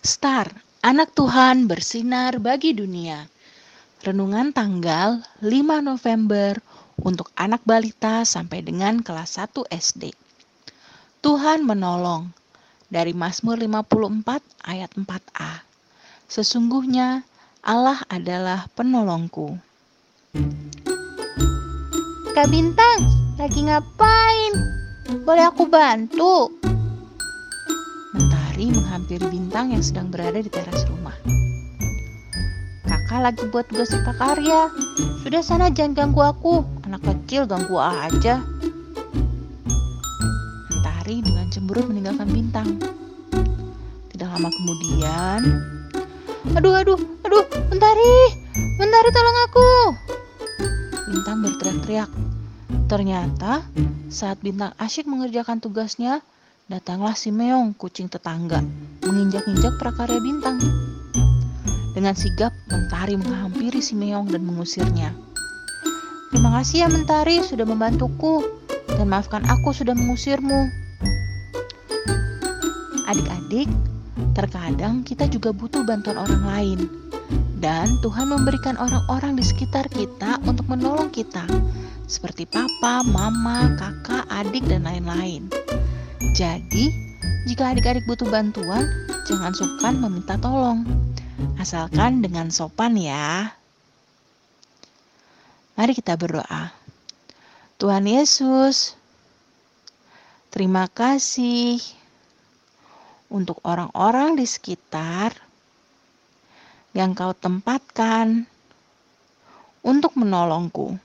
Star, anak Tuhan bersinar bagi dunia. Renungan tanggal 5 November untuk anak balita sampai dengan kelas 1 SD. Tuhan menolong. Dari Mazmur 54 ayat 4a. Sesungguhnya Allah adalah penolongku. Kak Bintang, lagi ngapain? Boleh aku bantu? Mentari menghampiri Bintang yang sedang berada di teras rumah. Kakak lagi buat tugas karya. Sudah sana jangan ganggu aku. Anak kecil ganggu aja. Mentari dengan cemberut meninggalkan Bintang. Tidak lama kemudian, Aduh, aduh, aduh, Mentari, Mentari tolong aku. Bintang berteriak-teriak. Ternyata saat Bintang asyik mengerjakan tugasnya, datanglah si Meong, kucing tetangga, menginjak-injak prakarya Bintang. Dengan sigap, Mentari menghampiri si Meong dan mengusirnya. Terima kasih ya Mentari sudah membantuku dan maafkan aku sudah mengusirmu. Adik-adik, terkadang kita juga butuh bantuan orang lain. Dan Tuhan memberikan orang-orang di sekitar kita untuk menolong kita, seperti papa, mama, kakak, adik, dan lain-lain. Jadi, jika adik-adik butuh bantuan, jangan sungkan meminta tolong. Asalkan dengan sopan ya. Mari kita berdoa. Tuhan Yesus, terima kasih untuk orang-orang di sekitar yang kau tempatkan untuk menolongku.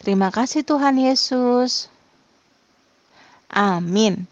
Terima kasih Tuhan Yesus. Amin.